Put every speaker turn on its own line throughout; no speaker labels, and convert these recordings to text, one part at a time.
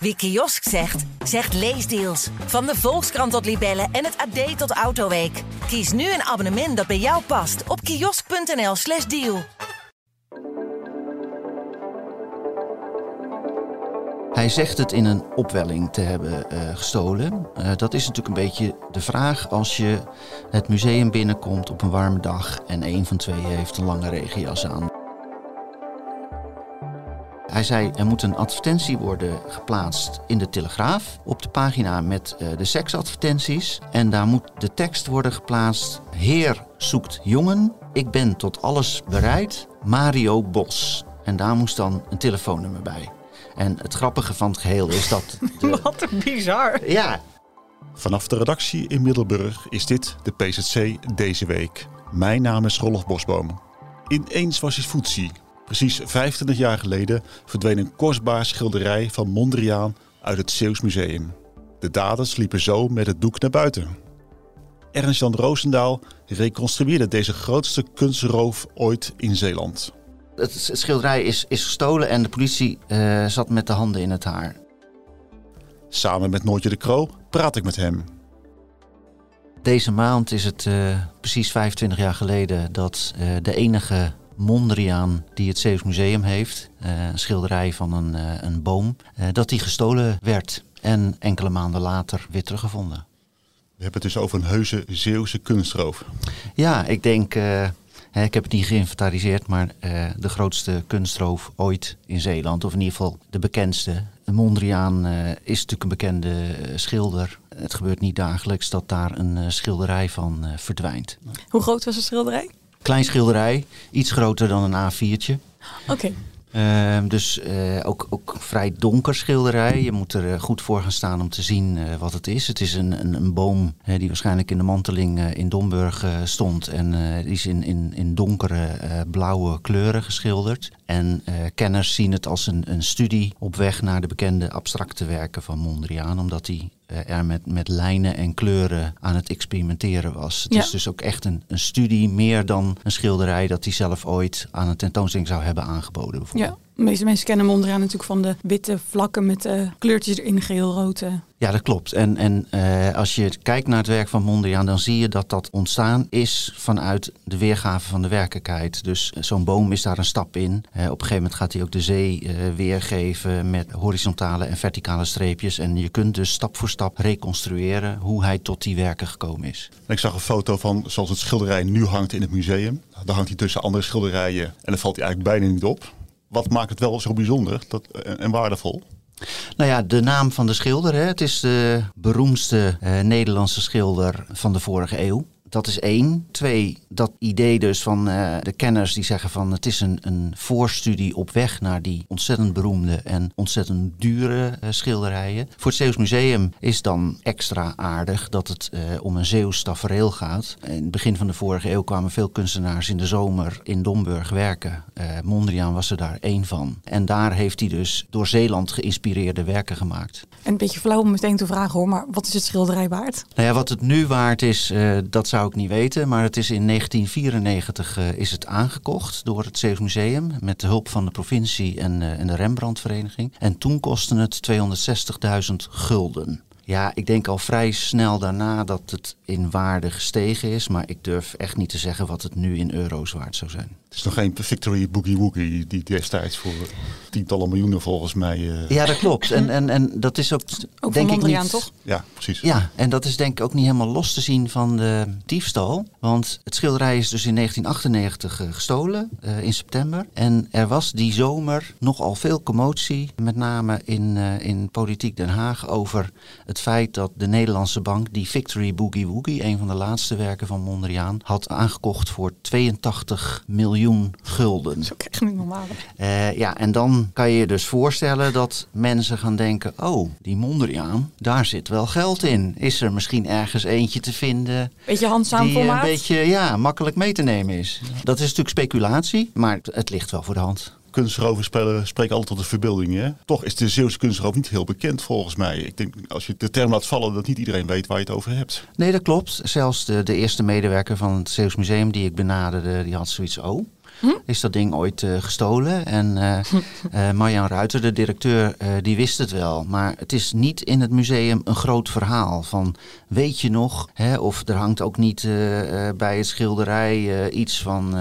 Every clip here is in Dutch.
Wie kiosk zegt, zegt leesdeals. Van de Volkskrant tot Libellen en het AD tot Autoweek. Kies nu een abonnement dat bij jou past op kiosk.nl/slash deal.
Hij zegt het in een opwelling te hebben eh, gestolen. Uh, dat is natuurlijk een beetje de vraag als je het museum binnenkomt op een warme dag en een van twee heeft een lange regenjas aan. Hij zei er moet een advertentie worden geplaatst in de Telegraaf op de pagina met uh, de seksadvertenties. En daar moet de tekst worden geplaatst: Heer zoekt jongen, ik ben tot alles bereid, Mario Bos. En daar moest dan een telefoonnummer bij. En het grappige van het geheel is dat.
De... Wat een bizar.
Ja.
Vanaf de redactie in Middelburg is dit de PZC deze week. Mijn naam is Rolf Bosboom. Ineens was hij voetzie. Precies 25 jaar geleden verdween een kostbaar schilderij van Mondriaan uit het Zeeuws Museum. De daders liepen zo met het doek naar buiten. Ernst-Jan Roosendaal reconstrueerde deze grootste kunstroof ooit in Zeeland.
Het schilderij is, is gestolen en de politie uh, zat met de handen in het haar.
Samen met Noortje de Kroo praat ik met hem.
Deze maand is het uh, precies 25 jaar geleden dat uh, de enige Mondriaan die het Zeeuws Museum heeft, een schilderij van een, een boom, dat die gestolen werd en enkele maanden later weer teruggevonden.
We hebben het dus over een heuse Zeeuwse kunstroof.
Ja, ik denk ik heb het niet geïnventariseerd, maar uh, de grootste kunstroof ooit in Zeeland, of in ieder geval de bekendste. Mondriaan uh, is natuurlijk een bekende schilder. Het gebeurt niet dagelijks dat daar een schilderij van verdwijnt.
Hoe groot was het schilderij?
Klein schilderij, iets groter dan een A4'tje.
Oké. Okay.
Uh, dus uh, ook, ook vrij donker schilderij. Je moet er uh, goed voor gaan staan om te zien wat het is. Het is een, een, een boom die waarschijnlijk in de manteling in Domburg stond. En die is in, in, in donkere blauwe kleuren geschilderd. En kenners zien het als een, een studie op weg naar de bekende abstracte werken van Mondriaan. Omdat hij er met, met lijnen en kleuren aan het experimenteren was. Het
Ja.
is dus ook echt een, een studie, meer dan een schilderij dat hij zelf ooit aan een tentoonstelling zou hebben aangeboden. bijvoorbeeld.
Ja, de meeste mensen kennen Mondriaan natuurlijk van de witte vlakken met eh, kleurtjes erin, geel-rood. eh.
Ja, dat klopt. En, en eh, als je kijkt naar het werk van Mondriaan, dan zie je dat dat ontstaan is vanuit de weergave van de werkelijkheid. Dus zo'n boom is daar een stap in. Op een gegeven moment gaat hij ook de zee eh, weergeven met horizontale en verticale streepjes. En je kunt dus stap voor stap reconstrueren hoe hij tot die werken gekomen is.
En ik zag een foto van zoals het schilderij nu hangt in het museum. Daar hangt hij tussen andere schilderijen en dan valt hij eigenlijk bijna niet op. Wat maakt het wel zo bijzonder dat, en, en waardevol?
Nou ja, de naam van de schilder. Hè. Het is de beroemdste eh, Nederlandse schilder van de vorige eeuw. Dat is één. Twee, dat idee dus van eh, de kenners die zeggen van het is een, een voorstudie op weg naar die ontzettend beroemde en ontzettend dure eh, schilderijen. Voor het Zeeuws Museum is dan extra aardig dat het eh, om een Zeeuws tafereel gaat. In het begin van de vorige eeuw kwamen veel kunstenaars in de zomer in Domburg werken. Mondriaan was er daar één van. En daar heeft hij dus door Zeeland geïnspireerde werken gemaakt.
En een beetje flauw om meteen te vragen hoor, maar wat is het schilderij waard?
Nou ja, wat het nu waard is, dat zou ik niet weten. Maar het is in 1994 eh, is het aangekocht door het Zeeuws Museum. Met de hulp van de provincie en, eh, en de Rembrandtvereniging. En toen kostte het 260.000 gulden. Ja, ik denk al vrij snel daarna dat het in waarde gestegen is. Maar ik durf echt niet te zeggen wat het nu in euro's waard zou zijn.
Het is nog geen Victory Boogie Woogie die destijds voor tientallen miljoenen volgens mij... eh,
Ja, dat klopt. En, en, en dat is ook,
Ook van
denk ik
Mondriaan
niet...
toch?
ja, precies.
Ja, en dat is denk ik ook niet helemaal los te zien van de diefstal. Want het schilderij is dus in 1998 eh, gestolen, eh, in september. En er was die zomer nogal veel commotie, met name in, eh, in politiek Den Haag, over het feit dat de Nederlandse bank die Victory Boogie Woogie, een van de laatste werken van Mondriaan, had aangekocht voor 82 miljoen gulden.
Dat is ook echt niet normaal.
Eh, ja, en dan kan je je dus voorstellen dat mensen gaan denken: oh, die Mondriaan, daar zit wel geld in. Is er misschien ergens eentje te vinden
Beetje handzaam
die een beetje ja, makkelijk mee te nemen is? Dat is natuurlijk speculatie, maar het ligt wel voor de hand.
Kunstroven spelen, spreken altijd tot de verbeelding. Hè? Toch is de Zeeuwse kunstroof niet heel bekend volgens mij. Ik denk als je de term laat vallen dat niet iedereen weet waar je het over hebt.
Nee, dat klopt. Zelfs de, de eerste medewerker van het Zeeuws Museum die ik benaderde, die had zoiets. Oh, is dat ding ooit eh, gestolen. En eh eh, Marjan Ruiter, de directeur, die wist het wel. Maar het is niet in het museum een groot verhaal van weet je nog? Hè, of er hangt ook niet bij het schilderij iets van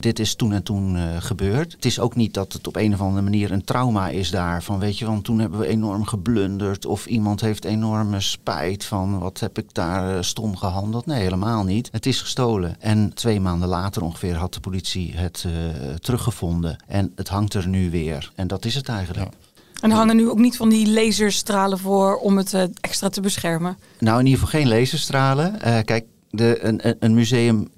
dit is toen en toen gebeurd. Het is ook niet dat het op een of andere manier een trauma is daar. Van weet je, want toen hebben we enorm geblunderd. Of iemand heeft enorme spijt van wat heb ik daar stom gehandeld. Nee, helemaal niet. Het is gestolen. En twee maanden later ongeveer had de politie het eh, teruggevonden. En het hangt er nu weer. En dat is het eigenlijk.
En er hangen nu ook niet van die laserstralen voor om het eh, extra te beschermen.
Nou, in ieder geval geen laserstralen. Eh, kijk, de, een, een- museum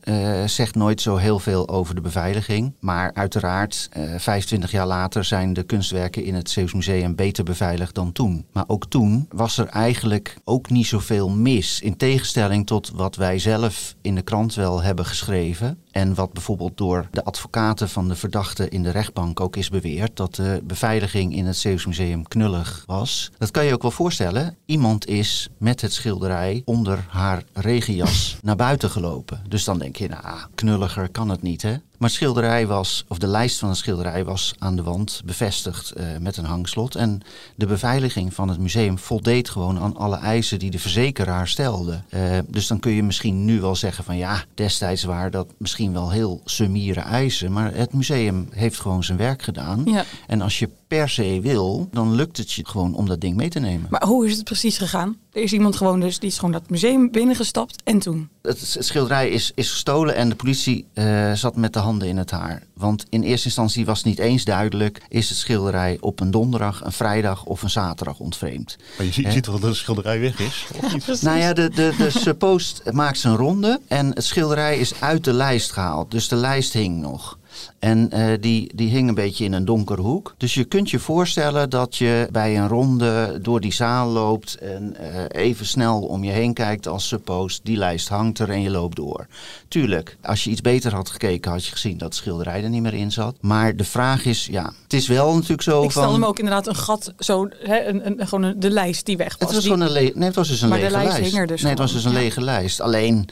zegt nooit zo heel veel over de beveiliging. Maar uiteraard, eh 25 jaar later zijn de kunstwerken in het Zeeuws Museum beter beveiligd dan toen. Maar ook toen was er eigenlijk ook niet zoveel mis. In tegenstelling tot wat wij zelf in de krant wel hebben geschreven. En wat bijvoorbeeld door de advocaten van de verdachte in de rechtbank ook is beweerd. Dat de beveiliging in het Zeeuws Museum knullig was. Dat kan je ook wel voorstellen. Iemand is met het schilderij onder haar regenjas naar buiten gelopen. Dus dan denk je, nou, knulliger kan het niet, hè? Maar schilderij was, of de lijst van het schilderij was aan de wand bevestigd eh, met een hangslot. En de beveiliging van het museum voldeed gewoon aan alle eisen die de verzekeraar stelde. Eh, dus dan kun je misschien nu wel zeggen van ja, destijds waren dat misschien wel heel summiere eisen. Maar het museum heeft gewoon zijn werk gedaan.
Ja.
En als je per se wil, dan lukt het je gewoon om dat ding mee te nemen.
Maar hoe is het precies gegaan? Er is iemand gewoon dus, die is gewoon dat museum binnengestapt en toen?
Het, het schilderij is, is gestolen en de politie eh, zat met de handen in het haar. Want in eerste instantie was het niet eens duidelijk... is het schilderij op een donderdag, een vrijdag of een zaterdag ontvreemd.
Maar je, ziet- je
Hè?
ziet wel dat de schilderij weg is. Of niet?
Nou ja, de, de, de suppost maakt zijn ronde en het schilderij is uit de lijst gehaald. Dus de lijst hing nog. En eh, die, die hing een beetje in een donkere hoek. Dus je kunt je voorstellen dat je bij een ronde door die zaal loopt en eh, even snel om je heen kijkt als suppost. Die lijst hangt er en je loopt door. Tuurlijk, als je iets beter had gekeken had je gezien dat het schilderij er niet meer in zat. Maar de vraag is, ja, het is wel natuurlijk zo
Ik
van...
me ook inderdaad een gat, zo, hè, een, een, gewoon een- de lijst die weg was.
Het was
Die-
gewoon een, le- nee, het was dus een
Maar de
lege
lijst er dus
nee, het was dus een
ja.
lege lijst. Alleen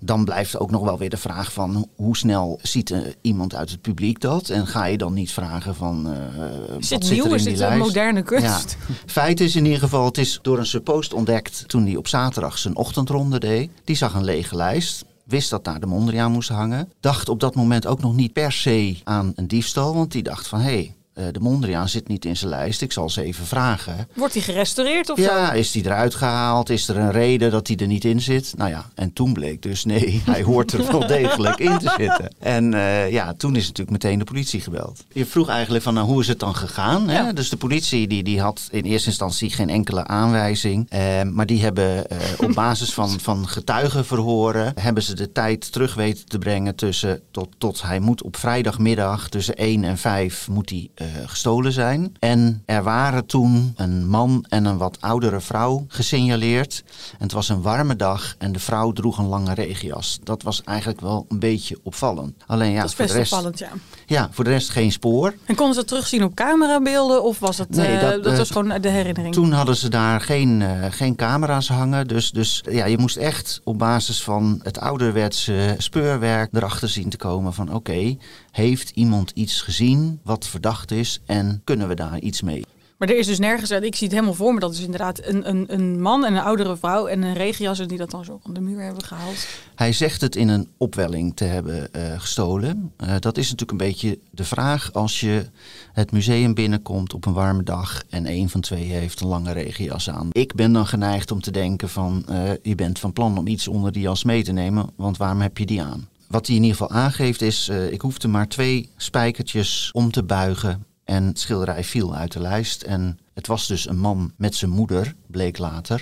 dan blijft ook nog wel weer de vraag van ho- hoe snel ziet eh, iemand uit het publiek dat? En ga je dan niet vragen van eh
is
wat
dit
zit
nieuw?
er in
Is
die
dit een
lijst?
moderne kunst?
Ja. Feit is in ieder geval, het is door een suppost ontdekt toen hij op zaterdag zijn ochtendronde deed. Die zag een lege lijst. Wist dat daar de Mondriaan moest hangen. Dacht op dat moment ook nog niet per se aan een diefstal. Want die dacht van hé, hey, de Mondriaan zit niet in zijn lijst. Ik zal ze even vragen.
Wordt die gerestaureerd of
Ja,
zo?
is die eruit gehaald? Is er een reden dat hij er niet in zit? Nou ja, en toen bleek dus nee, hij hoort er wel degelijk in te zitten. En eh, ja, toen is natuurlijk meteen de politie gebeld. Je vroeg eigenlijk van nou, hoe is het dan gegaan? Hè?
Ja.
Dus de politie die, die had in eerste instantie geen enkele aanwijzing. Eh, maar die hebben eh, op basis van, van getuigenverhoren... hebben ze de tijd terug weten te brengen tussen... tot, tot hij moet op vrijdagmiddag tussen 1 en 5 moet hij eh, gestolen zijn. En er waren toen een man en een wat oudere vrouw gesignaleerd. En het was een warme dag en de vrouw droeg een lange regenjas. Dat was eigenlijk wel een beetje opvallend. Alleen ja,
dat is
voor
best
de rest,
opvallend, ja.
ja, voor de rest geen spoor.
En konden ze dat terugzien op camerabeelden of was het,
Nee,
eh,
dat,
dat,
eh,
was gewoon de herinnering?
Toen hadden ze daar geen, eh, geen camera's hangen. Dus, dus ja, je moest echt op basis van het ouderwetse speurwerk erachter zien te komen van oké, heeft iemand iets gezien wat verdacht is en kunnen we daar iets mee?
Maar er is dus nergens, ik zie het helemaal voor me, dat is inderdaad een, een, een man en een oudere vrouw en een regenjas en die dat dan zo van de muur hebben gehaald.
Hij zegt het in een opwelling te hebben eh, gestolen. Eh, dat is natuurlijk een beetje de vraag als je het museum binnenkomt op een warme dag en een van twee heeft een lange regenjas aan. Ik ben dan geneigd om te denken van eh, je bent van plan om iets onder die jas mee te nemen, want waarom heb je die aan? Wat hij in ieder geval aangeeft is, eh, ik hoefde maar twee spijkertjes om te buigen en het schilderij viel uit de lijst. En het was dus een man met zijn moeder, bleek later.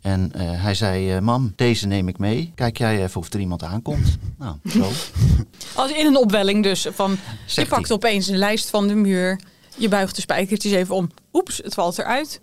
En eh, hij zei, eh, mam, deze neem ik mee. Kijk jij even of er iemand aankomt. Nou, zo.
Als in een opwelling dus, van je pakt opeens een lijst van de muur, je buigt de spijkertjes even om, oeps, het valt eruit.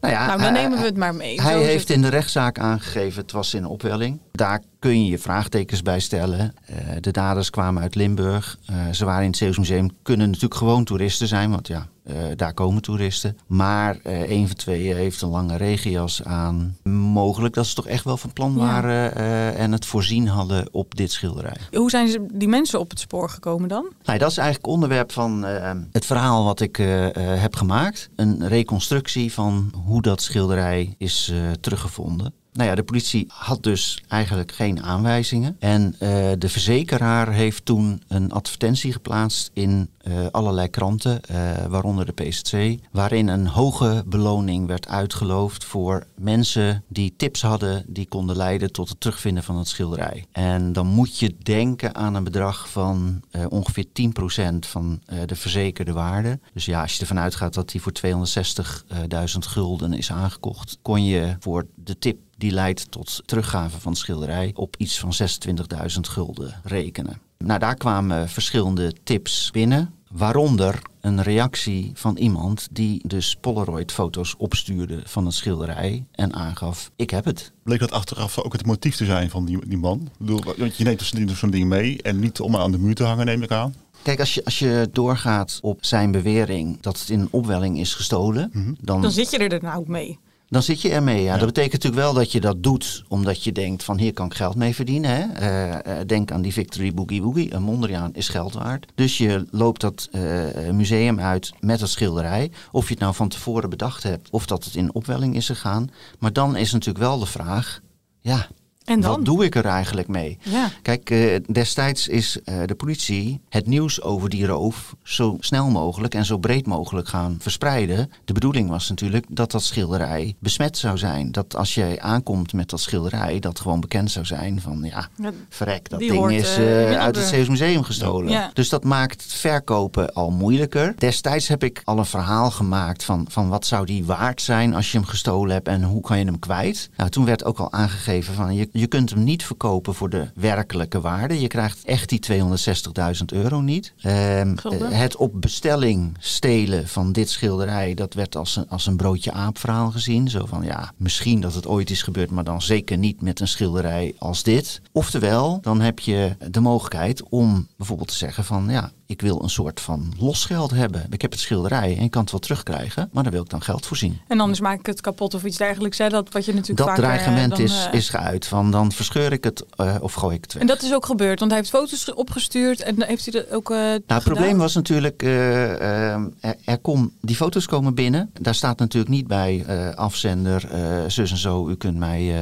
Nou, ja,
nou, dan
hij-
nemen we het maar mee.
Hij
Zo
heeft in de rechtszaak aangegeven, het was in opwelling. Daar kun je je vraagtekens bij stellen. Eh, de daders kwamen uit Limburg. Eh, ze waren in het Zeeuws Museum. Kunnen natuurlijk gewoon toeristen zijn. Want ja, daar komen toeristen. Maar eh een van twee heeft een lange regenjas aan. Mogelijk dat ze toch echt wel van plan waren eh, en het voorzien hadden op dit schilderij.
Hoe zijn die mensen op het spoor gekomen dan?
Nou, dat is eigenlijk onderwerp van eh, het verhaal wat ik eh, eh, heb gemaakt. Een reconstructie van hoe dat schilderij is eh, teruggevonden. Nou ja, de politie had dus eigenlijk geen aanwijzingen. En eh, de verzekeraar heeft toen een advertentie geplaatst in eh, allerlei kranten, eh, waaronder de PSC, waarin een hoge beloning werd uitgeloofd voor mensen die tips hadden die konden leiden tot het terugvinden van het schilderij. En dan moet je denken aan een bedrag van ongeveer 10% van de verzekerde waarde. Dus ja, als je ervan uitgaat dat die voor 260.000 gulden is aangekocht, kon je voor de tip die leidt tot teruggave van schilderij op iets van 26.000 gulden rekenen. Nou, daar kwamen verschillende tips binnen. Waaronder een reactie van iemand die dus Polaroid-foto's opstuurde van het schilderij en aangaf: Ik heb het.
Bleek dat achteraf ook het motief te zijn van die, die man? Ik bedoel, want je neemt dus zo'n ding mee en niet om aan de muur te hangen, neem ik aan.
Kijk, als je, als je doorgaat op zijn bewering dat het in een opwelling is gestolen, dan,
Dan zit je er daarna ook mee.
Dan zit je ermee. Ja. Dat betekent natuurlijk wel dat je dat doet omdat je denkt van hier kan ik geld mee verdienen. Hè? Eh, eh, denk aan die Victory Boogie Woogie. Een Mondriaan is geld waard. Dus je loopt dat eh, museum uit met het schilderij. Of je het nou van tevoren bedacht hebt of dat het in opwelling is gegaan. Maar dan is natuurlijk wel de vraag, ja,
En dan?
wat doe ik er eigenlijk mee?
Ja.
Kijk, eh, destijds is eh, de politie het nieuws over die roof zo snel mogelijk en zo breed mogelijk gaan verspreiden. De bedoeling was natuurlijk dat dat schilderij besmet zou zijn. Dat als jij aankomt met dat schilderij, dat gewoon bekend zou zijn van ja,
Ja,
verrek, dat ding
hoort,
is
eh,
uit het Zeeuws Museum gestolen.
Ja.
Dus dat maakt het verkopen al moeilijker. Destijds heb ik al een verhaal gemaakt van, van wat zou die waard zijn als je hem gestolen hebt en hoe kan je hem kwijt. Nou, toen werd ook al aangegeven van je, je kunt hem niet verkopen voor de werkelijke waarde. Je krijgt echt die 260.000 euro niet. Eh, het op bestelling stelen van dit schilderij, dat werd als een, als een broodje aap verhaal gezien. Zo van ja, misschien dat het ooit is gebeurd, maar dan zeker niet met een schilderij als dit. Oftewel, dan heb je de mogelijkheid om bijvoorbeeld te zeggen van ja, ik wil een soort van losgeld hebben. Ik heb het schilderij en ik kan het wel terugkrijgen, maar daar wil ik dan geld voor zien.
En anders maak ik het kapot of iets dergelijks. Hè? Dat wat je natuurlijk
Dat
eh,
dreigement
dan,
is,
eh,
is geuit van dan verscheur ik het eh, of gooi ik het weg.
En dat is ook gebeurd, want hij heeft foto's ge- opgestuurd en heeft hij dat ook. eh
Nou, het probleem was natuurlijk, eh, er, er kom, die foto's komen binnen. Daar staat natuurlijk niet bij afzender, zus en zo, u kunt mij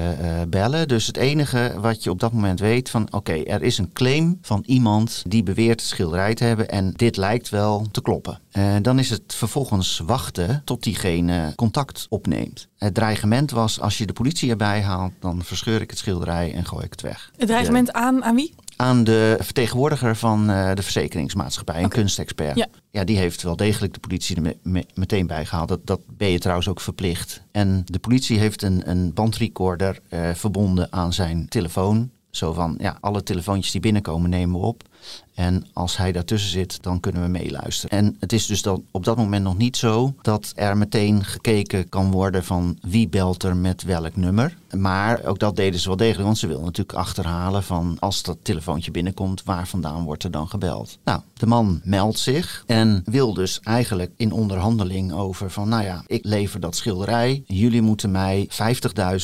bellen. Dus het enige wat je op dat moment weet van, oké, er is een claim van iemand die beweert schilderij te hebben en dit lijkt wel te kloppen. Dan is het vervolgens wachten tot diegene contact opneemt. Het dreigement was, als je de politie erbij haalt, dan verscheur ik het schilderij en gooi ik het weg.
Het dreigement aan, aan wie?
aan de vertegenwoordiger van eh, de verzekeringsmaatschappij, een kunstexpert.
Ja.
Ja, die heeft wel degelijk de politie er me- me- meteen bij gehaald. Dat, dat ben je trouwens ook verplicht. En de politie heeft een, een bandrecorder eh, verbonden aan zijn telefoon. Zo van, ja, alle telefoontjes die binnenkomen nemen we op. En als hij daartussen zit, dan kunnen we meeluisteren. En het is dus dan op dat moment nog niet zo dat er meteen gekeken kan worden van wie belt er met welk nummer. Maar ook dat deden ze wel degelijk, want ze wilden natuurlijk achterhalen van als dat telefoontje binnenkomt, waar vandaan wordt er dan gebeld. Nou, de man meldt zich en wil dus eigenlijk in onderhandeling over van, nou ja, ik lever dat schilderij. Jullie moeten mij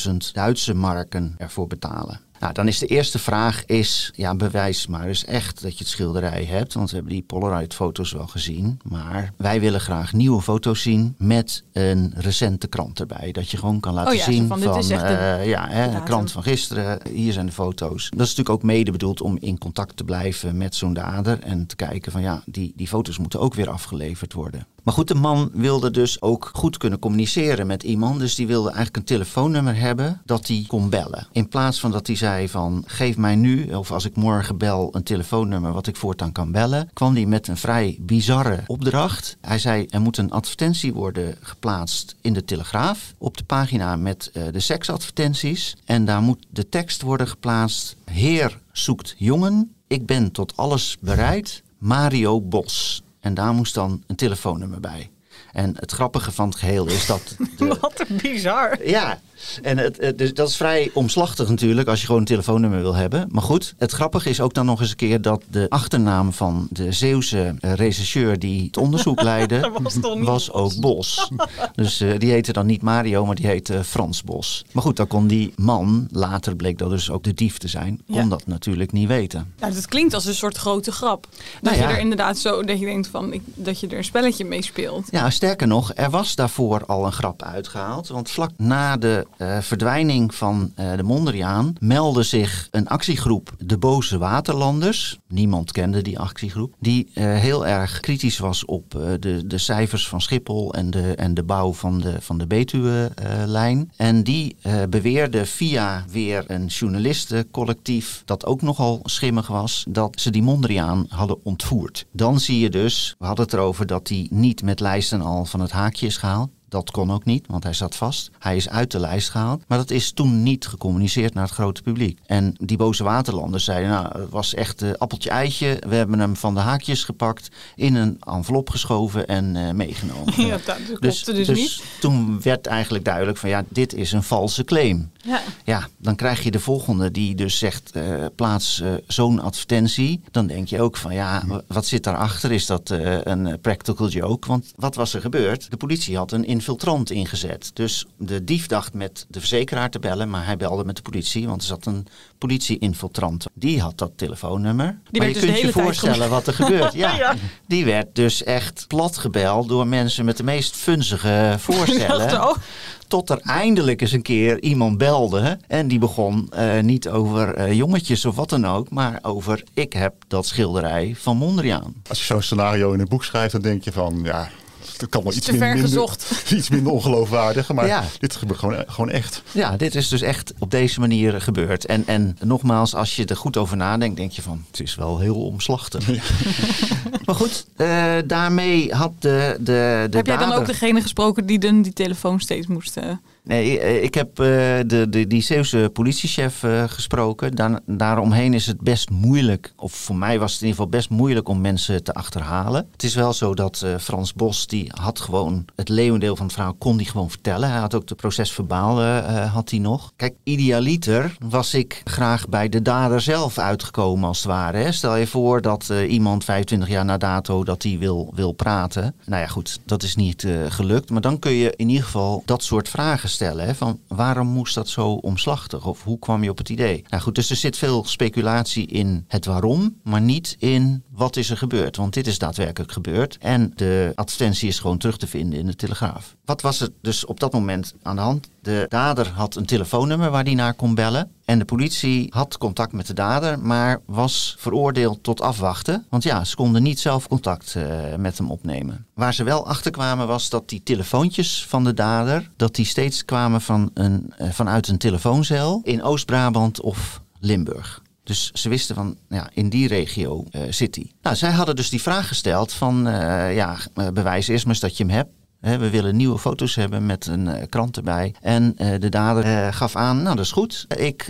50.000 Duitse marken ervoor betalen. Nou, dan is de eerste vraag is, ja, bewijs maar eens echt dat je het schilderij hebt. Want we hebben die Polaroid-foto's wel gezien. Maar wij willen graag nieuwe foto's zien met een recente krant erbij. Dat je gewoon kan laten
Oh ja,
zien
van, de-
eh, ja, hè,
de
krant van gisteren. Hier zijn de foto's. Dat is natuurlijk ook mede bedoeld om in contact te blijven met zo'n dader. En te kijken van ja, die, die foto's moeten ook weer afgeleverd worden. Maar goed, de man wilde dus ook goed kunnen communiceren met iemand. Dus die wilde eigenlijk een telefoonnummer hebben dat hij kon bellen. In plaats van dat hij zei van geef mij nu, of als ik morgen bel, een telefoonnummer wat ik voortaan kan bellen. Kwam hij met een vrij bizarre opdracht. Hij zei er moet een advertentie worden geplaatst in de Telegraaf. Op de pagina met eh, de seksadvertenties. En daar moet de tekst worden geplaatst. Heer zoekt jongen. Ik ben tot alles bereid. Mario Bos. En daar moest dan een telefoonnummer bij. En het grappige van het geheel is dat. De,
Wat een bizar.
ja, En het, het- dus dat is vrij omslachtig natuurlijk als je gewoon een telefoonnummer wil hebben. Maar goed, het grappige is ook dan nog eens een keer dat de achternaam van de Zeeuwse eh, rechercheur die het onderzoek leidde,
was
was ook Bos. Dus eh, die heette dan niet Mario, maar die heette Frans Bos. Maar goed, dan kon die man, later bleek dat dus ook de dief te zijn, kon
Ja.
dat natuurlijk niet weten.
Nou, dat klinkt als een soort grote grap. Dat
Nou
je
ja.
er inderdaad zo, dat je denkt van, ik, dat je er een spelletje mee speelt.
Ja, sterker nog, er was daarvoor al een grap uitgehaald. Want vlak na de eh, verdwijning van eh, de Mondriaan meldde zich een actiegroep De Boze Waterlanders. Niemand kende die actiegroep. Die eh, heel erg kritisch was op de, de cijfers van Schiphol en de, en de bouw van de, van de Betuwe-lijn. en die beweerde via weer een journalistencollectief dat ook nogal schimmig was, dat ze die Mondriaan hadden ontvoerd. Dan zie je dus, we hadden het erover dat hij niet met lijsten al van het haakje is gehaald. Dat kon ook niet, want hij zat vast. Hij is uit de lijst gehaald. Maar dat is toen niet gecommuniceerd naar het grote publiek. En die boze waterlanders zeiden, nou, het was echt eh, appeltje-eitje. We hebben hem van de haakjes gepakt, in een envelop geschoven en eh, meegenomen.
Ja, dat klopte dus, niet.
toen werd eigenlijk duidelijk van, ja, dit is een valse claim.
Ja.
Ja, dan krijg je de volgende die dus zegt eh, plaats eh, zo'n advertentie. Dan denk je ook van ja, w- wat zit daarachter? Is dat eh, een practical joke? Want wat was er gebeurd? De politie had een infiltrant ingezet. Dus de dief dacht met de verzekeraar te bellen, maar hij belde met de politie, want er zat een politie-infiltrant. Die had dat telefoonnummer. maar
werd
je
dus
kunt je voorstellen wat er gebeurt. Ja,
Ja.
Die werd dus echt plat gebeld door mensen met de meest funzige voorstellen. Tot er eindelijk eens een keer iemand belde. En die begon eh, niet over eh, jongetjes of wat dan ook. Maar over ik heb dat schilderij van Mondriaan.
Als je zo'n scenario in een boek schrijft, dan denk je van ja, dat kan wel iets, minder, iets minder ongeloofwaardig. Maar
Ja.
dit gebeurt gewoon, gewoon echt.
Ja, dit is dus echt op deze manier gebeurd. En, en nogmaals, als je er goed over nadenkt, denk je van het is wel heel omslachtig. maar goed, eh, daarmee had de, de, de
Heb jij dan
dader-
ook degene gesproken die dan die telefoon steeds moest... eh,
Nee, eh, ik heb eh, de, de, die Zeeuwse politiechef eh, gesproken. Daar, daaromheen is het best moeilijk, of voor mij was het in ieder geval best moeilijk om mensen te achterhalen. Het is wel zo dat eh, Frans Bos, die had gewoon het leeuwendeel van het verhaal, kon die gewoon vertellen. Hij had ook de procesverbaal, eh, eh, had hij nog. Kijk, idealiter was ik graag bij de dader zelf uitgekomen als het ware. Hè. Stel je voor dat eh, iemand 25 jaar na dato dat hij wil, wil praten. Nou ja, goed, dat is niet eh, gelukt. Maar dan kun je in ieder geval dat soort vragen stellen. Van waarom moest dat zo omslachtig? Of hoe kwam je op het idee? Nou goed, dus er zit veel speculatie in het waarom, maar niet in wat is er gebeurd. Want dit is daadwerkelijk gebeurd. En de advertentie is gewoon terug te vinden in de Telegraaf. Wat was er dus op dat moment aan de hand? De dader had een telefoonnummer waar hij naar kon bellen. En de politie had contact met de dader, maar was veroordeeld tot afwachten. Want ja, ze konden niet zelf contact eh, met hem opnemen. Waar ze wel achter kwamen was dat die telefoontjes van de dader, dat die steeds kwamen van een, eh, vanuit een telefooncel in Oost-Brabant of Limburg. Dus ze wisten van, ja, in die regio eh, zit hij. Nou, zij hadden dus die vraag gesteld van, ja, bewijs eerst maar eens dat je hem hebt. Hè, we willen nieuwe foto's hebben met een eh, krant erbij. En eh, de dader eh, gaf aan, nou dat is goed. Ik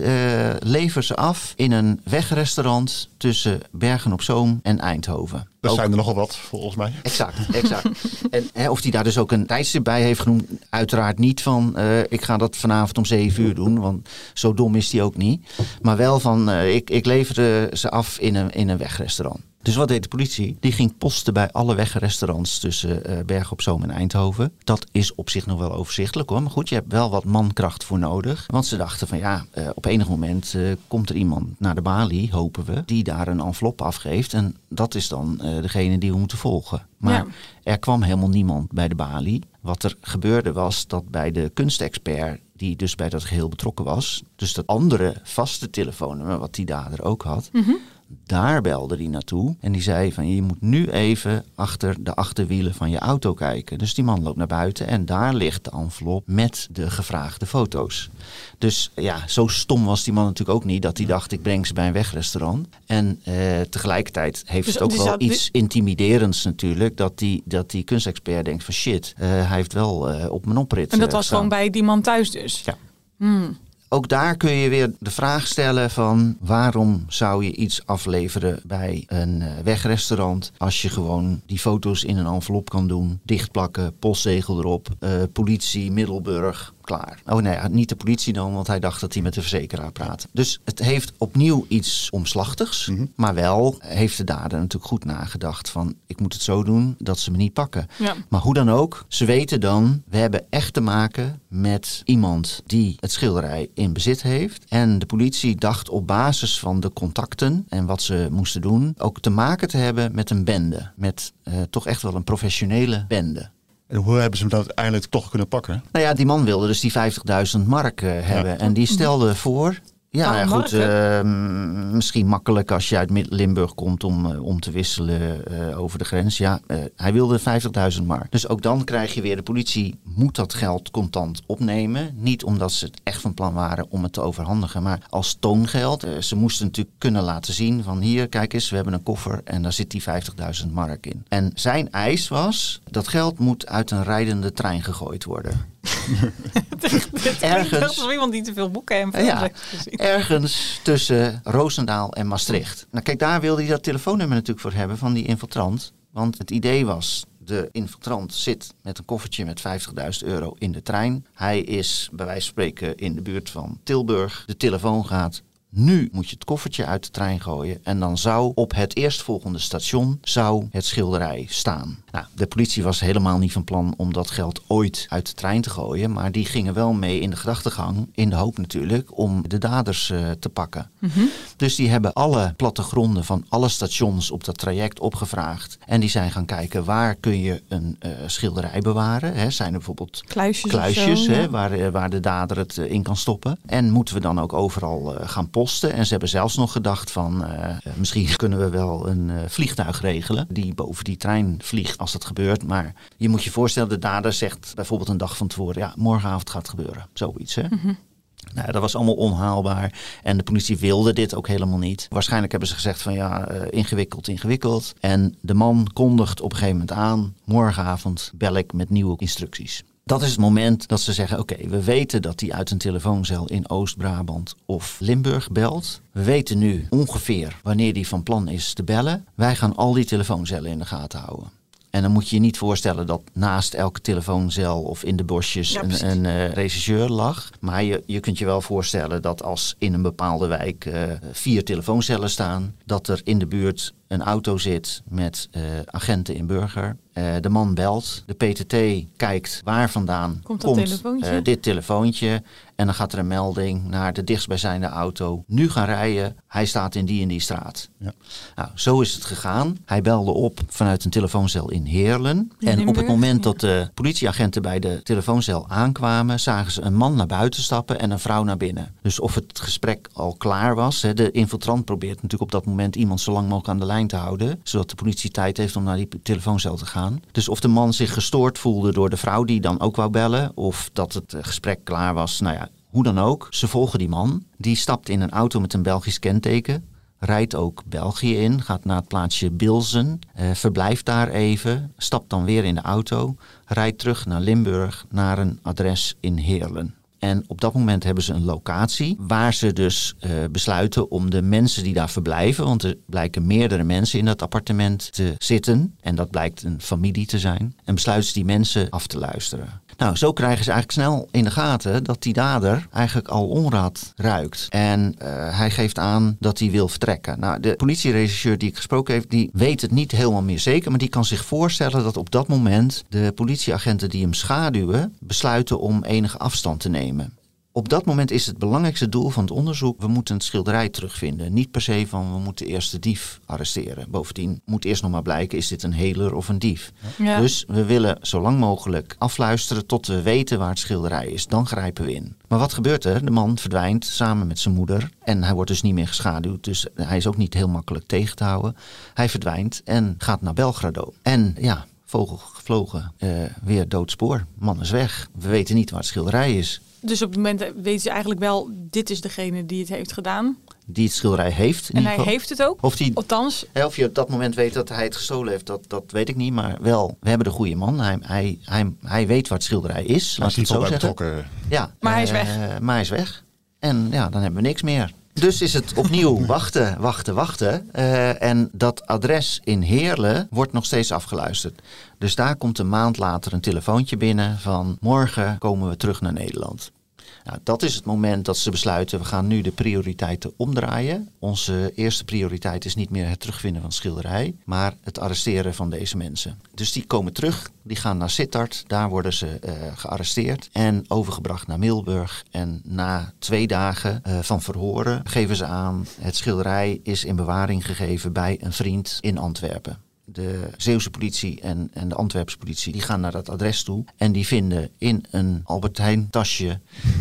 lever ze af in een wegrestaurant tussen Bergen op Zoom en Eindhoven.
Er
Ook-
zijn er nogal wat, volgens mij.
Exact, exact. en hè, of hij daar dus ook een tijdstip bij heeft genoemd, uiteraard niet van ik ga dat vanavond om zeven uur doen, want zo dom is hij ook niet. Maar wel van ik, ik leverde ze af in een, in een wegrestaurant. Dus wat deed de politie? Die ging posten bij alle wegrestaurants tussen eh Bergen op Zoom en Eindhoven. Dat is op zich nog wel overzichtelijk hoor. Maar goed, je hebt wel wat mankracht voor nodig. Want ze dachten van ja, eh, op enig moment eh, komt er iemand naar de balie, hopen we, die daar een envelop afgeeft. En dat is dan degene die we moeten volgen. Maar
Ja.
er kwam helemaal niemand bij de balie. Wat er gebeurde was dat bij de kunstexpert, die dus bij dat geheel betrokken was, dus dat andere vaste telefoonnummer, wat die dader ook had, daar belde hij naartoe. En die zei van je moet nu even achter de achterwielen van je auto kijken. Dus die man loopt naar buiten en daar ligt de envelop met de gevraagde foto's. Dus ja, zo stom was die man natuurlijk ook niet dat hij dacht ik breng ze bij een wegrestaurant. En eh, tegelijkertijd heeft
Dus
het ook wel iets intimiderends natuurlijk. Dat die, dat die kunstexpert denkt van shit, eh, hij heeft wel eh, op mijn oprit
En dat was gewoon bij die man thuis dus.
Ja.
Hmm.
Ook daar kun je weer de vraag stellen van waarom zou je iets afleveren bij een eh, wegrestaurant als je gewoon die foto's in een envelop kan doen, dichtplakken, postzegel erop, eh, politie, Middelburg, klaar. Oh nee, niet de politie dan, want hij dacht dat hij met de verzekeraar praatte. Dus het heeft opnieuw iets omslachtigs, maar wel heeft de dader natuurlijk goed nagedacht van ik moet het zo doen dat ze me niet pakken.
Ja.
Maar hoe dan ook, ze weten dan, we hebben echt te maken met iemand die het schilderij in bezit heeft. En de politie dacht op basis van de contacten en wat ze moesten doen, ook te maken te hebben met een bende. Met eh, toch echt wel een professionele bende.
En hoe hebben ze hem dan uiteindelijk toch kunnen pakken?
Nou ja, die man wilde dus die 50.000 mark eh, hebben. En die stelde voor. Ja, goed.
mark,
eh, m- misschien makkelijk als je uit Limburg komt om, eh, om te wisselen eh, over de grens. Ja, eh, hij wilde 50.000 mark. Dus ook dan krijg je weer, de politie moet dat geld contant opnemen. Niet omdat ze het echt van plan waren om het te overhandigen, maar als toongeld. Ze moesten natuurlijk kunnen laten zien van hier, kijk eens, we hebben een koffer en daar zit die 50.000 mark in. En zijn eis was, dat geld moet uit een rijdende trein gegooid worden.
Ergens. Als iemand die te veel boeken en films
Ja,
heeft gezien.
ergens tussen Roosendaal en Maastricht. Nou kijk, daar wilde hij dat telefoonnummer natuurlijk voor hebben van die infiltrant. Want het idee was, de infiltrant zit met een koffertje met 50.000 euro in de trein. Hij is bij wijze van spreken in de buurt van Tilburg. De telefoon gaat. Nu moet je het koffertje uit de trein gooien. En dan zou op het eerstvolgende station zou het schilderij staan. Nou, de politie was helemaal niet van plan om dat geld ooit uit de trein te gooien. Maar die gingen wel mee in de gedachtegang. In de hoop natuurlijk om de daders eh, te pakken. Dus die hebben alle plattegronden van alle stations op dat traject opgevraagd. En die zijn gaan kijken waar kun je een eh, schilderij bewaren. Hè, zijn er bijvoorbeeld
Kluisjes, of
kluisjes
zo,
hè,
ja.
waar, eh, waar de dader het in kan stoppen. En moeten we dan ook overal gaan posten. En ze hebben zelfs nog gedacht van misschien kunnen we wel een vliegtuig regelen die boven die trein vliegt als dat gebeurt. Maar je moet je voorstellen, de dader zegt bijvoorbeeld een dag van tevoren, ja, morgenavond gaat het gebeuren. Zoiets hè. Nou, dat was allemaal onhaalbaar. En de politie wilde dit ook helemaal niet. Waarschijnlijk hebben ze gezegd van ja, eh, ingewikkeld, ingewikkeld. En de man kondigt op een gegeven moment aan, morgenavond bel ik met nieuwe instructies. Dat is het moment dat ze zeggen: Oké, we weten dat hij uit een telefooncel in Oost-Brabant of Limburg belt. We weten nu ongeveer wanneer hij van plan is te bellen. Wij gaan al die telefooncellen in de gaten houden. En dan moet je je niet voorstellen dat naast elke telefooncel of in de bosjes
Ja,
een, een eh, regisseur lag. Maar je, je kunt je wel voorstellen dat als in een bepaalde wijk eh, vier telefooncellen staan, dat er in de buurt een auto zit met eh, agenten in burger. Eh, de man belt, de PTT kijkt waar vandaan
Komt dat telefoontje?
eh, dit telefoontje. En dan gaat er een melding naar de dichtstbijzijnde auto. Nu gaan rijden, hij staat in die en die straat.
Ja.
Nou, zo is het gegaan. Hij belde op vanuit een telefooncel in Heerlen.
In
en op het moment
ja.
dat de politieagenten bij de telefooncel aankwamen, zagen ze een man naar buiten stappen en een vrouw naar binnen. Dus of het gesprek al klaar was. Hè, de infiltrant probeert natuurlijk op dat moment iemand zo lang mogelijk aan de lijn te houden, zodat de politie tijd heeft om naar die telefooncel te gaan. Dus of de man zich gestoord voelde door de vrouw die dan ook wou bellen, of dat het eh, gesprek klaar was, nou ja, hoe dan ook. Ze volgen die man. Die stapt in een auto met een Belgisch kenteken rijdt ook België in, gaat naar het plaatsje Bilzen, eh, verblijft daar even, stapt dan weer in de auto, rijdt terug naar Limburg naar een adres in Heerlen. En op dat moment hebben ze een locatie waar ze dus eh, besluiten om de mensen die daar verblijven, want er blijken meerdere mensen in dat appartement te zitten, en dat blijkt een familie te zijn, en besluiten ze die mensen af te luisteren. Nou, zo krijgen ze eigenlijk snel in de gaten dat die dader eigenlijk al onraad ruikt. En eh, hij geeft aan dat hij wil vertrekken. Nou, de politieregisseur die ik gesproken heb, die weet het niet helemaal meer zeker. Maar die kan zich voorstellen dat op dat moment de politieagenten die hem schaduwen, besluiten om enige afstand te nemen. Op dat moment is het belangrijkste doel van het onderzoek, we moeten het schilderij terugvinden. Niet per se van we moeten eerst de dief arresteren. Bovendien moet eerst nog maar blijken, is dit een heler of een dief?
Ja.
Dus we willen zo lang mogelijk afluisteren tot we weten waar het schilderij is. Dan grijpen we in. Maar wat gebeurt er? De man verdwijnt samen met zijn moeder. En hij wordt dus niet meer geschaduwd. Dus hij is ook niet heel makkelijk tegen te houden. Hij verdwijnt en gaat naar Belgrado. En ja, vogel gevlogen, eh, weer doodspoor. Man is weg. We weten niet waar het schilderij is.
Dus op het moment weten ze eigenlijk wel, dit is degene die het heeft gedaan.
Die het schilderij heeft. in
En hij heeft het ook.
Of die
Althans,
Of je op dat moment weet dat hij het gestolen heeft, dat, dat weet ik niet. Maar wel, we hebben de goede man. Hij, hij, hij, hij weet waar het schilderij is.
Hij
Laat ik het zo zeggen.
betrokken.
Ja,
Maar hij is
eh,
weg.
Maar hij is weg. En ja, dan hebben we niks meer. Dus is het opnieuw wachten, wachten, wachten. Eh, en dat adres in Heerlen wordt nog steeds afgeluisterd. Dus daar komt een maand later een telefoontje binnen van morgen komen we terug naar Nederland. Nou, dat is het moment dat ze besluiten, we gaan nu de prioriteiten omdraaien. Onze eerste prioriteit is niet meer het terugvinden van schilderij, maar het arresteren van deze mensen. Dus die komen terug, die gaan naar Sittard, daar worden ze uh, gearresteerd en overgebracht naar Milburg. En na twee dagen uh, van verhoren geven ze aan, het schilderij is in bewaring gegeven bij een vriend in Antwerpen de Zeeuwse politie en, en de Antwerpse politie, die gaan naar dat adres toe. En die vinden in een Albert Heijn tasje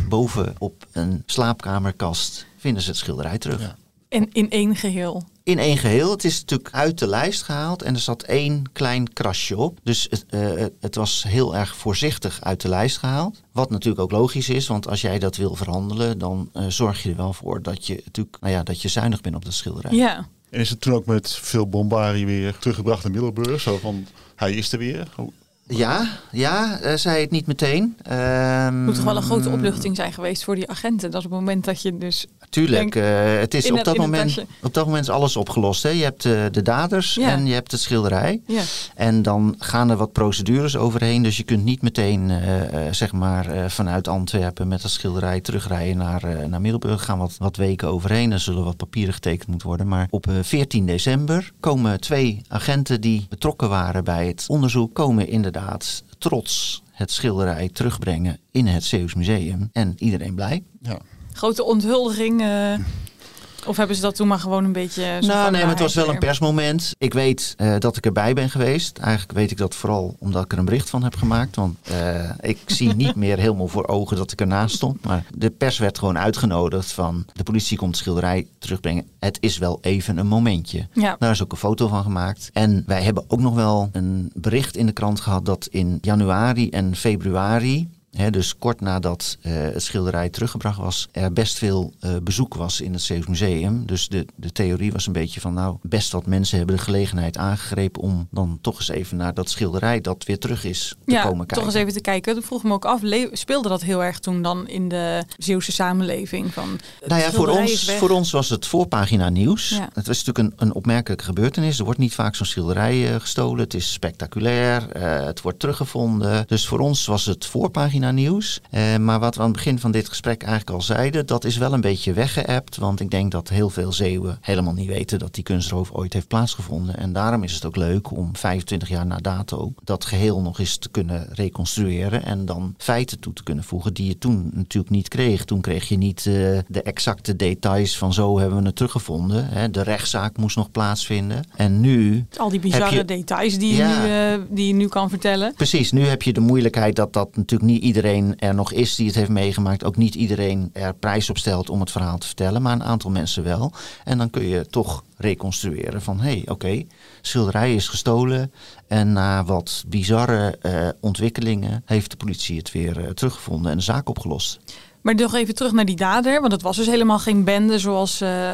boven op een slaapkamerkast, vinden ze het schilderij terug. Ja.
En in één geheel?
In één geheel. Het is natuurlijk uit de lijst gehaald en er zat één klein krasje op. Dus het, uh, het was heel erg voorzichtig uit de lijst gehaald. Wat natuurlijk ook logisch is, want als jij dat wil verhandelen, dan uh, zorg je er wel voor dat je natuurlijk, nou ja, dat je zuinig bent op dat schilderij.
Ja.
En is het toen ook met veel bombarie weer teruggebracht naar Middelburg? Zo van, hij is er weer?
Ja, ja, uh, zei het niet meteen.
Het um, moet toch wel een grote opluchting zijn geweest voor die agenten. Dat is op het moment dat je dus.
Tuurlijk, uh, het is op, het, dat moment, op dat moment is alles opgelost. Hè. Je hebt uh, de daders ja. en je hebt het schilderij.
Ja.
En dan gaan er wat procedures overheen. Dus je kunt niet meteen zeg maar, vanuit Antwerpen met dat schilderij terugrijden naar, naar Middelburg. gaan wat, wat weken overheen. Er zullen wat papieren getekend moeten worden. Maar op 14 december komen twee agenten die betrokken waren bij het onderzoek, komen in de inderdaad trots het schilderij terugbrengen in het Zeeuws Museum. En iedereen blij.
Ja.
Grote onthuldiging. Uh, of hebben ze dat toen maar gewoon een beetje...
Nou nee, maar het was wel een persmoment. Ik weet uh, dat ik erbij ben geweest. Eigenlijk weet ik dat vooral omdat ik er een bericht van heb gemaakt. Want uh, ik zie niet meer helemaal voor ogen dat ik ernaast stond. Maar de pers werd gewoon uitgenodigd van... de politie komt het schilderij terugbrengen. Het is wel even een momentje.
Ja.
Daar is ook een foto van gemaakt. En wij hebben ook nog wel een bericht in de krant gehad... dat in januari en februari He, dus kort nadat uh, het schilderij teruggebracht was, er best veel uh, bezoek was in het Zeeuws Museum. Dus de, de theorie was een beetje van, nou, best wat mensen hebben de gelegenheid aangegrepen om dan toch eens even naar dat schilderij dat weer terug is te
ja,
komen kijken.
toch eens even te kijken. Dat vroeg me ook af, speelde dat heel erg toen dan in de Zeeuwse samenleving? Van,
nou ja, voor ons, voor ons was het voorpagina nieuws. Ja. Het was natuurlijk een, een opmerkelijke gebeurtenis. Er wordt niet vaak zo'n schilderij uh, gestolen. Het is spectaculair. het wordt teruggevonden. Dus voor ons was het voorpagina nieuws. Uh, maar wat we aan het begin van dit gesprek eigenlijk al zeiden, dat is wel een beetje weggeëpt. Want ik denk dat heel veel Zeeuwen helemaal niet weten dat die kunstroof ooit heeft plaatsgevonden. En daarom is het ook leuk om 25 jaar na dato dat geheel nog eens te kunnen reconstrueren. En dan feiten toe te kunnen voegen die je toen natuurlijk niet kreeg. Toen kreeg je niet uh, de exacte details van zo hebben we het teruggevonden. Hè. De rechtszaak moest nog plaatsvinden. En nu.
Al die bizarre je, details die, ja, je nu, uh, die je nu kan vertellen.
Precies, nu heb je de moeilijkheid dat dat natuurlijk niet iedereen er nog is die het heeft meegemaakt. Ook niet iedereen er prijs op stelt om het verhaal te vertellen, maar een aantal mensen wel. En dan kun je toch reconstrueren van hé, hey, oké, schilderij is gestolen. En na wat bizarre uh, ontwikkelingen heeft de politie het weer uh, teruggevonden en de zaak opgelost.
Maar nog even terug naar die dader, want het was dus helemaal geen bende zoals, uh,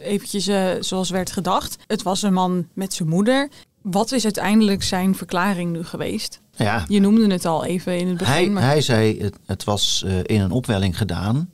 eventjes, zoals werd gedacht. Het was een man met zijn moeder. Wat is uiteindelijk zijn verklaring nu geweest?
Ja.
Je noemde het al even in het begin.
Hij,
maar...
hij zei, het, het was uh, in een opwelling gedaan.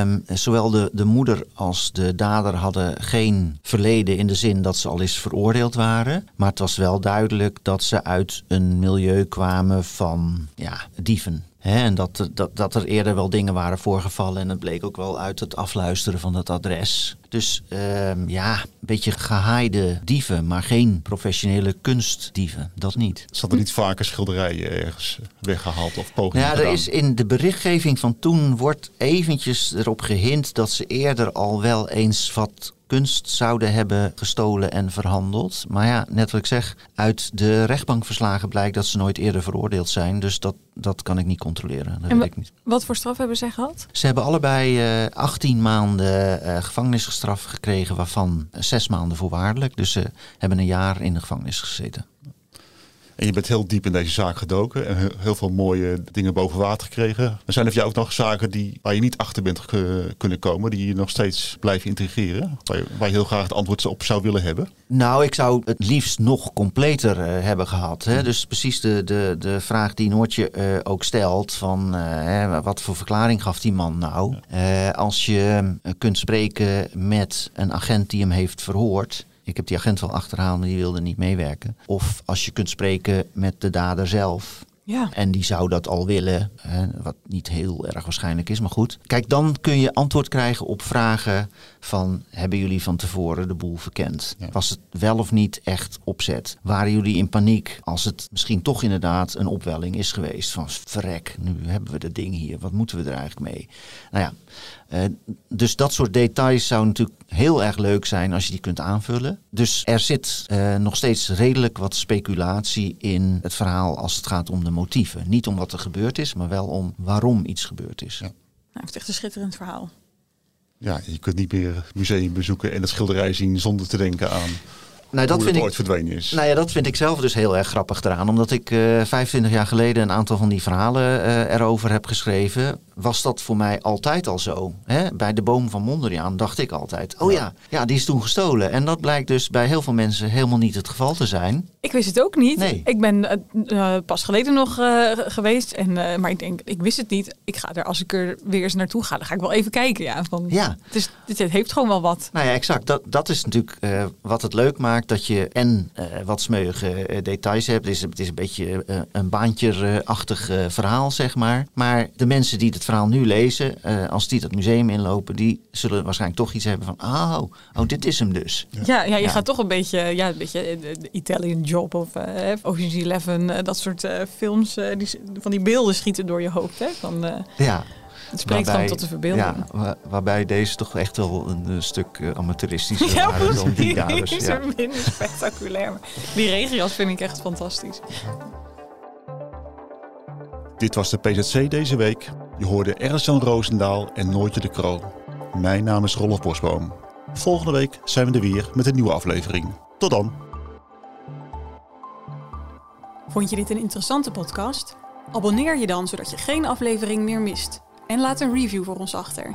Um, zowel de, de moeder als de dader hadden geen verleden in de zin dat ze al eens veroordeeld waren. Maar het was wel duidelijk dat ze uit een milieu kwamen van ja, dieven. He, en dat, dat, dat er eerder wel dingen waren voorgevallen. En het bleek ook wel uit het afluisteren van het adres. Dus um, ja, een beetje gehaaide dieven, maar geen professionele kunstdieven. Dat niet.
Zat er niet vaker schilderijen ergens weggehaald of pogingen
Ja, er is in de berichtgeving van toen wordt eventjes erop gehint dat ze eerder al wel eens wat kunst zouden hebben gestolen en verhandeld. Maar ja, net wat ik zeg, uit de rechtbankverslagen blijkt dat ze nooit eerder veroordeeld zijn. Dus dat, dat kan ik niet controleren. Dat
en
weet ik niet.
Wat voor straf hebben zij gehad?
Ze hebben allebei uh, 18 maanden uh, gevangenisstraf gekregen, waarvan zes maanden voorwaardelijk. Dus ze hebben een jaar in de gevangenis gezeten.
En je bent heel diep in deze zaak gedoken en heel veel mooie dingen boven water gekregen. Er zijn er voor jou ook nog zaken die, waar je niet achter bent kunnen komen, die je nog steeds blijven integreren? Waar je, waar je heel graag het antwoord op zou willen hebben?
Nou, ik zou het liefst nog completer uh, hebben gehad. Hè? Dus precies de, de, de vraag die Noortje uh, ook stelt: van uh, wat voor verklaring gaf die man nou? als je kunt spreken met een agent die hem heeft verhoord. Ik heb die agent wel achterhaald, maar die wilde niet meewerken. Of als je kunt spreken met de dader zelf.
Ja.
En die zou dat al willen, hè, wat niet heel erg waarschijnlijk is, maar goed. Kijk, dan kun je antwoord krijgen op vragen van... hebben jullie van tevoren de boel verkend? Was het wel of niet echt opzet? Waren jullie in paniek als het misschien toch inderdaad een opwelling is geweest? Van verrek, nu hebben we dat ding hier, wat moeten we er eigenlijk mee? Nou ja, uh, dus dat soort details zou natuurlijk heel erg leuk zijn als je die kunt aanvullen. Dus er zit uh, nog steeds redelijk wat speculatie in het verhaal als het gaat om de motieven. Niet om wat er gebeurd is, maar wel om waarom iets gebeurd is. Ja. Nou,
het is echt een schitterend verhaal.
Ja, je kunt niet meer museum bezoeken en het schilderij zien zonder te denken aan
nou, dat
hoe
vind
het
ik,
ooit verdwenen is.
Nou ja, dat vind ik zelf dus heel erg grappig eraan. Omdat ik uh, eh, 25 jaar geleden een aantal van die verhalen uh, erover heb geschreven. Was dat voor mij altijd al zo. Hè? Bij de boom van Mondriaan dacht ik altijd. Oh ja. ja, die is toen gestolen. En dat blijkt dus bij heel veel mensen helemaal niet het geval te zijn.
Ik wist het ook niet.
Nee.
Ik ben uh, pas geleden nog geweest. En, maar ik denk, ik wist het niet. Ik ga er, als ik er weer eens naartoe ga, dan ga ik wel even kijken. Ja, van,
ja.
Het, is, het heeft gewoon wel wat.
Nou ja, exact. Dat, dat is natuurlijk wat het leuk maakt. Dat je en uh, wat smeuïge uh, details hebt. Het is, het is een beetje uh, een baantje-achtig verhaal, zeg maar. Maar de mensen die het verhaal nu lezen, als die dat museum inlopen, die zullen waarschijnlijk toch iets hebben van, oh, oh dit is hem dus.
Ja, ja, ja je ja. gaat toch een beetje, ja, een beetje de Italian Job of Ocean's Eleven, dat soort films, die, van die beelden schieten door je hoofd. Hè? Van,
ja.
Het spreekt waarbij, gewoon tot de verbeelding.
Ja, waarbij deze toch echt wel een, een stuk uh, amateuristischer ja, waren dan die daders.
is ja. minder spectaculair. Die regenjas vind ik echt fantastisch.
Dit was de PZC deze week. Je hoorde Ernst-Jan Roosendaal en Nooitje de Kroo. Mijn naam is Rolf Bosboom. Volgende week zijn we er weer met een nieuwe aflevering. Tot dan.
Vond je dit een interessante podcast? Abonneer je dan zodat je geen aflevering meer mist en laat een review voor ons achter.